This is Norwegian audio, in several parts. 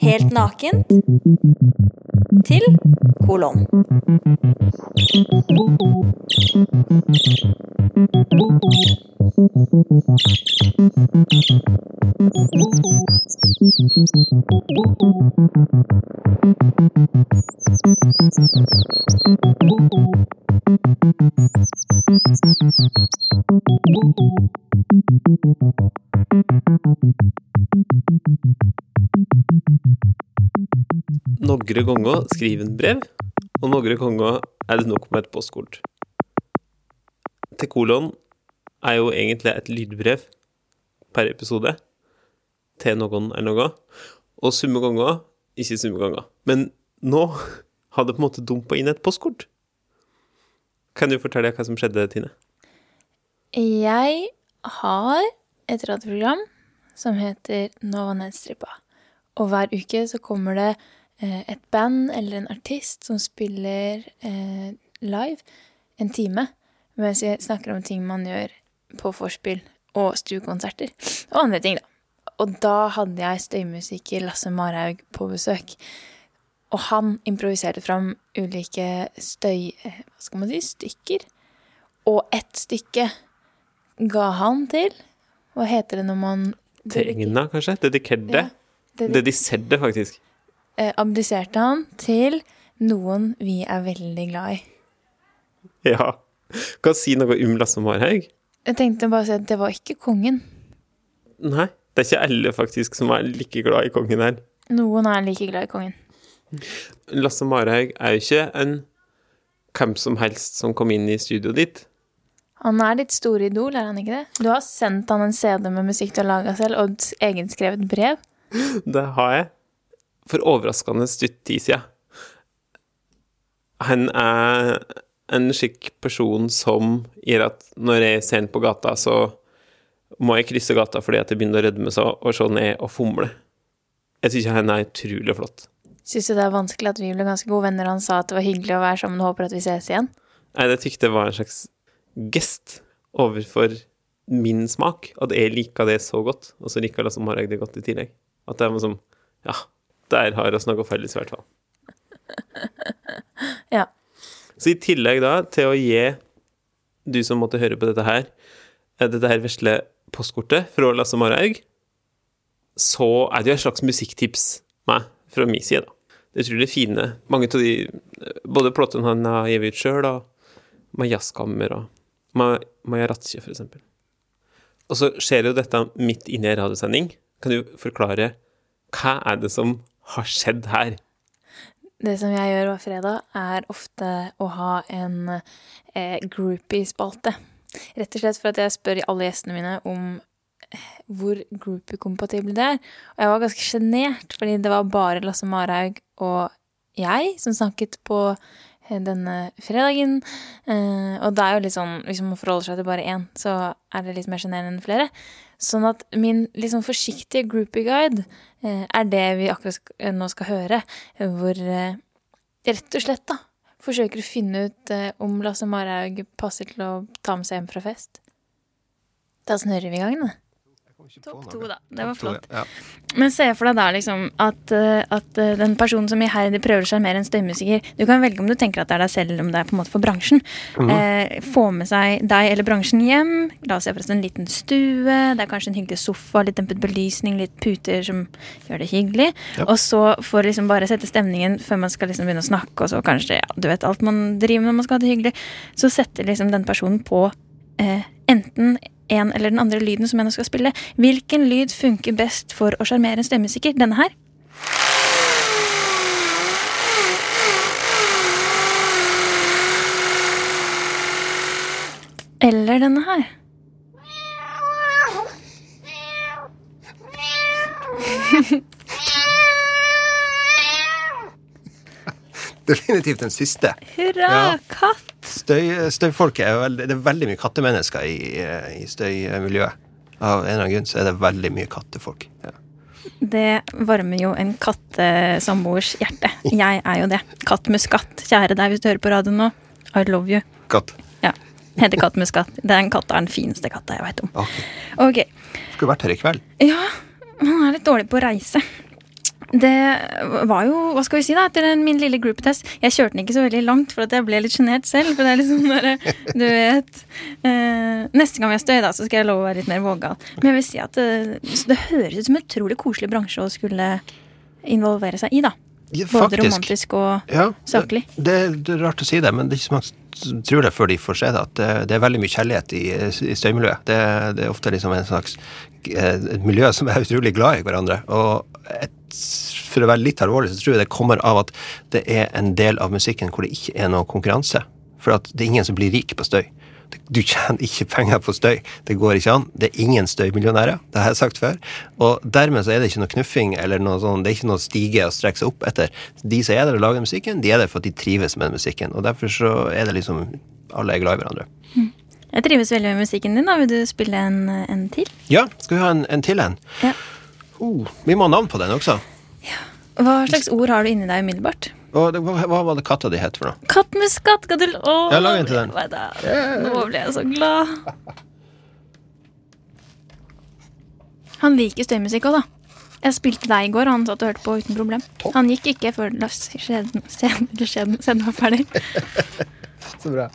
Helt nakent til kolon. Noen ganger skriver en brev, og noen ganger er det nok med et postkort. Til kolon er jo egentlig et lydbrev per episode til noen er noe, og summe ganger ikke summe ganger. Men nå har det på en måte dumpa inn et postkort. Kan du fortelle hva som skjedde, Tine? Jeg har et radioprogram som heter Nova Nedstrippa. Og hver uke så kommer det eh, et band eller en artist som spiller eh, live en time, mens jeg snakker om ting man gjør på vorspiel og stuekonserter. Og andre ting, da. Og da hadde jeg støymusiker Lasse Marhaug på besøk. Og han improviserte fram ulike støy... eh, Hva skal man si? Stykker. Og ett stykke ga han til Hva heter det når man Tegna, Egna, kanskje? Dedikerte? Ja, Dediserte, faktisk. eh, abdiserte han til noen vi er veldig glad i. Ja. Kan si noe om Lasse Marhaug? Jeg tenkte bare å si at det var ikke kongen. Nei. Det er ikke alle faktisk som er like glad i kongen her. Noen er like glad i kongen. Lasse Marhaug er jo ikke en hvem som helst som kom inn i studioet ditt. Han er ditt store idol, er han ikke det? Du har sendt han en CD med musikk du har laga selv, og egenskrevet brev. Det har jeg. For overraskende stutt tid siden. Han er en slik person som gjør at når jeg ser han på gata, så må jeg krysse gata fordi at jeg begynner å rødme så, og se ned og fomle. Jeg syns han er utrolig flott. Syns du det er vanskelig at vi ble ganske gode venner, han sa at det var hyggelig å være sammen og håper at vi ses igjen? Nei, jeg tykte det var en slags gest overfor min smak, at jeg liker det så godt, og så liker Lasse Marhaug det godt i tillegg. At det er liksom Ja, der har vi noe felles, i hvert fall. Ja. Så i tillegg da til å gi du som måtte høre på dette her, eh, dette her vesle postkortet fra Lasse Marhaug, så er det jo et slags musikktips med fra min side, da. Det er utrolig fine. Mange av de Både plottene han har gitt ut sjøl, og med jazzkammer og Maja Ratche, for eksempel. Og så skjer jo dette midt inne i en radiosending. Kan du forklare hva er det som har skjedd her? Det som jeg gjør hver fredag, er ofte å ha en eh, groupie-spalte. Rett og slett for at jeg spør alle gjestene mine om eh, hvor groupie-kompatible det er. Og jeg var ganske sjenert, fordi det var bare Lasse Marhaug og jeg som snakket på denne fredagen. Eh, og det er jo litt sånn, hvis man forholder seg til bare én, så er det litt mer sjenerende enn flere. Sånn at min litt sånn forsiktige groupie-guide eh, er det vi akkurat eh, nå skal høre, hvor eh, rett og slett da forsøker å finne ut eh, om Lasse Marhaug passer til å ta med seg hjem fra fest. Da snurrer vi i gang, da. Topp to, da. Det var flott. Ja. Men se for deg da liksom at, eh, at eh, den personen som iherdig prøver å sjarmere en støymusiker Du kan velge om du tenker at det er deg selv, eller om det er på en måte for bransjen. eh, få med seg deg eller bransjen hjem. La oss se for oss en liten stue. Det er kanskje en hyggelig sofa, litt dempet belysning, litt puter som gjør det hyggelig. Ja. Og så for liksom bare sette stemningen før man skal liksom begynne å snakke, og så kanskje ja, du vet alt man driver med når man skal ha det hyggelig, så setter liksom den personen på eh, enten en eller den andre lyden som jeg nå skal spille. Hvilken lyd funker best for å sjarmere en stemmesikker? Denne her? Eller denne her? Definitivt den siste. Hurra, Ja. katt! Støy, støyfolket er veldig, Det er veldig mye kattemennesker i, i støymiljøet. Av en eller annen grunn så er det veldig mye kattefolk. Ja. Det varmer jo en kattesamboers hjerte. Jeg er jo det. Katt med. Kjære deg hvis du hører på radioen nå. I love you. Katt. Ja. Heter kattmuskat. Den katta er den fineste katta jeg vet om. Ok. okay. Skulle vært her i kveld. Ja, han er litt dårlig på å reise. Det var jo, hva skal vi si da, etter min lille groupetest Jeg kjørte den ikke så veldig langt, for at jeg ble litt sjenert selv. For det er litt sånn der, du vet eh, Neste gang jeg støy, da, så skal jeg love å være litt mer vågal. Men jeg vil si at det, det høres ut som en utrolig koselig bransje å skulle involvere seg i, da. Ja, Både romantisk og Ja, saklig. Det, det er rart å si det, men det er ikke så mange tror det før de får se det, at det, det er veldig mye kjærlighet i, i støymiljøet. Det, det er ofte liksom en slags eh, et miljø som er utrolig glad i hverandre. Og et, for å være litt alvorlig, så tror jeg det kommer av at det er en del av musikken hvor det ikke er noe konkurranse. For at det er ingen som blir rik på støy. Du tjener ikke penger på støy. Det går ikke an. Det er ingen støymillionærer. Det har jeg sagt før. Og dermed så er det ikke noe knuffing eller noe sånn, det er ikke noe stige å strekke seg opp etter. De som er der og lager musikken, de er der for at de trives med musikken. Og derfor så er det liksom Alle er glad i hverandre. Jeg trives veldig med musikken din. da Vil du spille en, en til? Ja, skal vi ha en, en til en? Ja. Oh, vi må ha navn på den også. Hva slags ord har du inni deg umiddelbart? Hva, hva var det katta di het for noe? Kattmuskat! Skal du oh, Ja, lag en til den. Nå ble jeg så glad. Han liker støymusikk òg, da. Jeg spilte deg i går, og han satt og hørte på uten problem. Han gikk ikke før skjeden var ferdig. Så bra.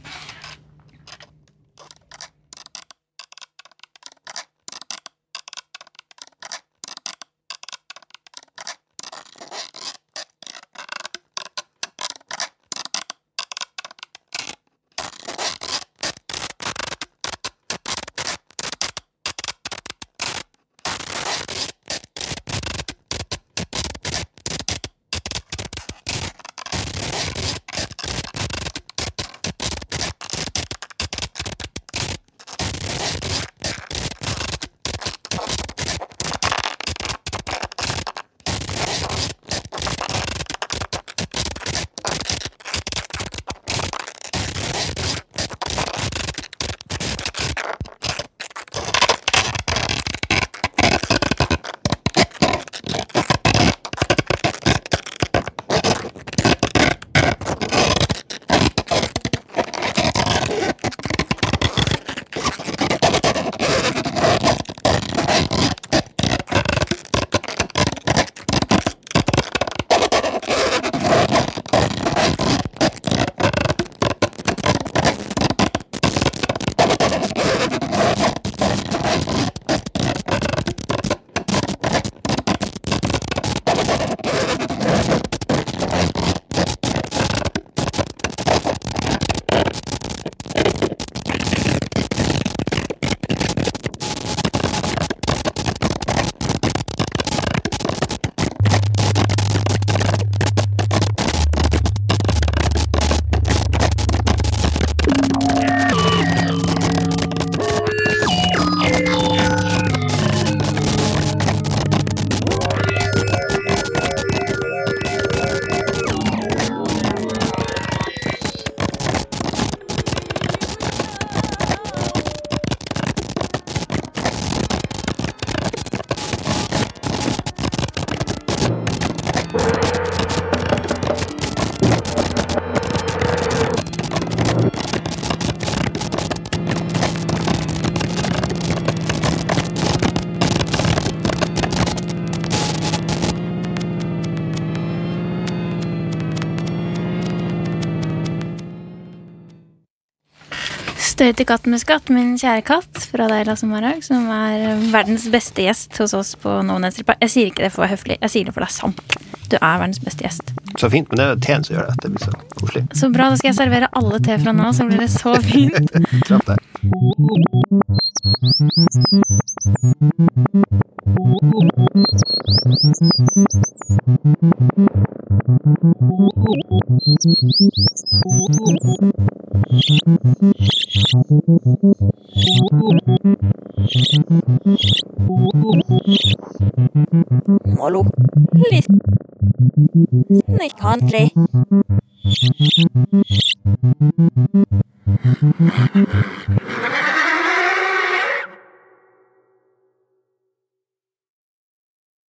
Støy til katten med skatt, min kjære katt fra deg, Lasse Marhaug, som er verdens beste gjest hos oss på No Nets. Jeg sier ikke det for å være høflig, jeg sier det for det er sant. Du er verdens beste gjest. Så fint, men det er teen som gjør det. Det blir så koselig. Så bra, da skal jeg servere alle te fra nå, så blir det så fint. Traff deg. Molo. Litt snikhandlig.